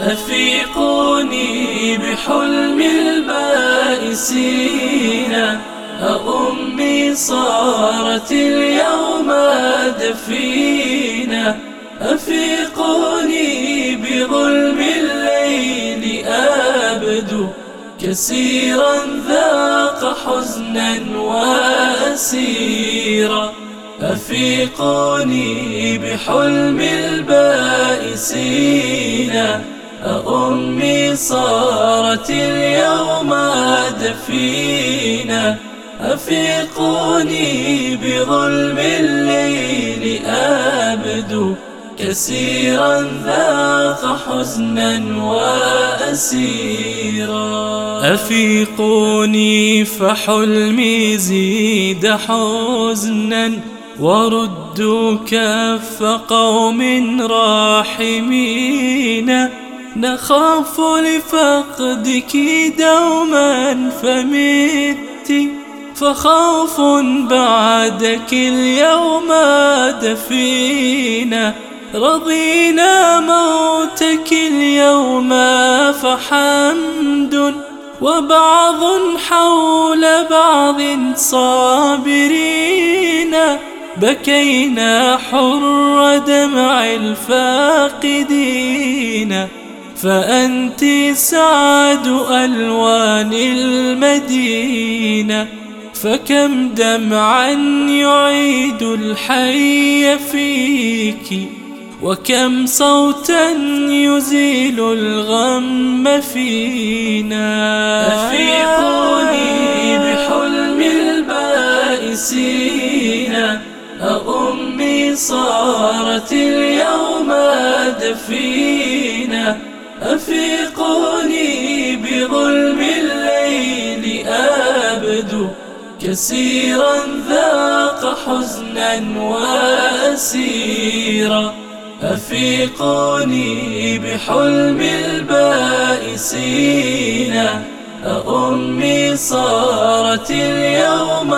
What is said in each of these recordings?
أفيقوني بحلم البائسين أأمي صارت اليوم دفينة أفيقوني بظلم الليل أبدو. كثيرا ذاق حزنا وأسيرا. أفيقوني بحلم البائسين أأمي صارت اليوم دفينة أفيقوني بظلم الليل أبدو كثيرا ذاق حزنا وأسيرا. أفيقوني فحلمي زيد حزنا وردوا كف قوم راحمين نخاف لفقدك دوما فمت فخوف بعدك اليوم دفينا. رضينا موتك اليوم فحمد وبعض حول بعض صابرين. بكينا حر دمع الفاقدين. فأنت سعد ألوان المدينة فكم دمعا يعيد الحي فيك وكم صوتا يزيل الغم فينا. أفيقوني بحلم البائسين أأمي صارت اليوم دفينة أفيقوني بظلم الليل أبدو كثيرا ذاق حزنا وأسيرا. أفيقوني بحلم البائسين أأمي صارت اليوم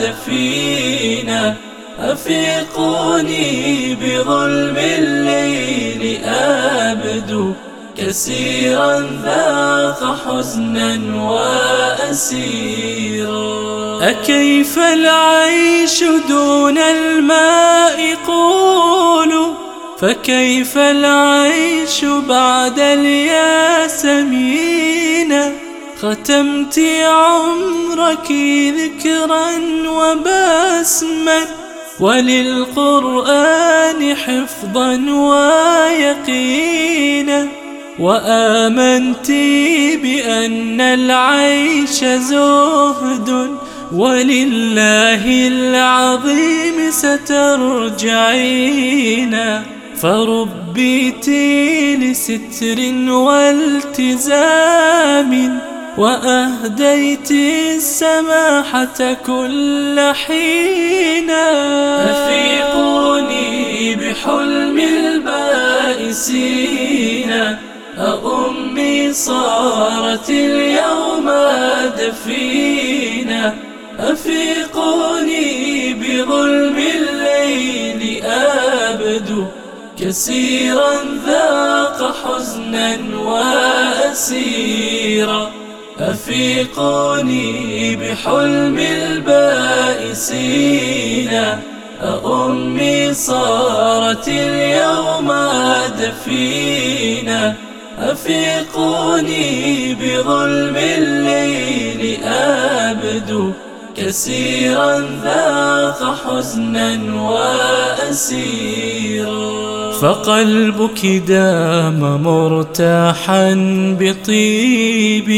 دفينة أفيقوني بظلم الليل أبدو كثيرا ذاق حزنا وأسيرا. أكيف العيش دون الماء قولوا فكيف العيش بعد الياسمين؟ ختمت عمرك ذكرا وبسما وللقرآن حفظا ويقينا. وآمنت بأن العيش زهد ولله العظيم سترجعين. فربيت لستر والتزام وأهديت السماحة كل حين. أفيقوني بحلم البائسين. أأمي صارت اليوم دفينة. أفيقوني بظلم الليل أبدو كثيرا ذاق حزنا وأسيرا. أفيقوني بحلم البائسين أأمي صارت اليوم دفينة. أفيقوني بظلم الليل أبدو كثيرا ذاق حزنا وأسيرا. فقلبك دام مرتاحا بطيب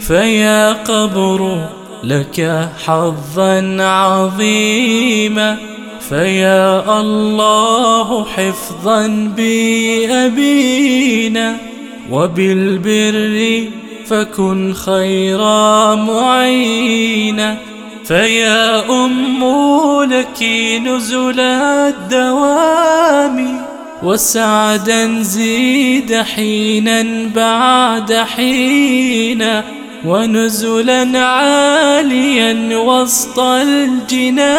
فيا قبر لك حظا عظيما فيا الله حفظا بأبينا. وبالبر فكن خير معينا فيا أم لك نزل الدوام وسعدا زيد حينا بعد حين ونزلا عاليا وسط الجنان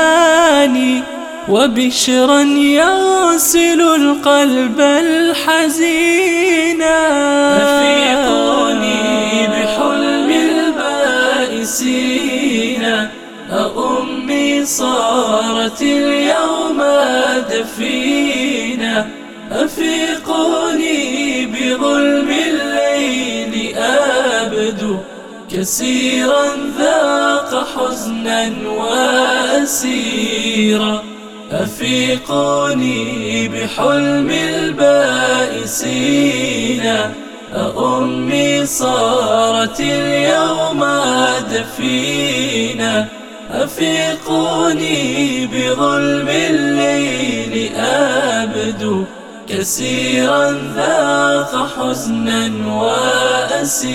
وبشرا يغسل القلب الحزينا أفيقوني بحلم البائسين. أأمي صارت اليوم دفينا. أفيقوني بظلم الليل أبدو. كثيرا ذاق حزنا وأسيرا. أفيقوني بحلم البائسين؟ أأمي صارت اليوم دفينا. أفيقوني بظلم الليل أبدو كثيرا ذاق حزنا وأسيرا.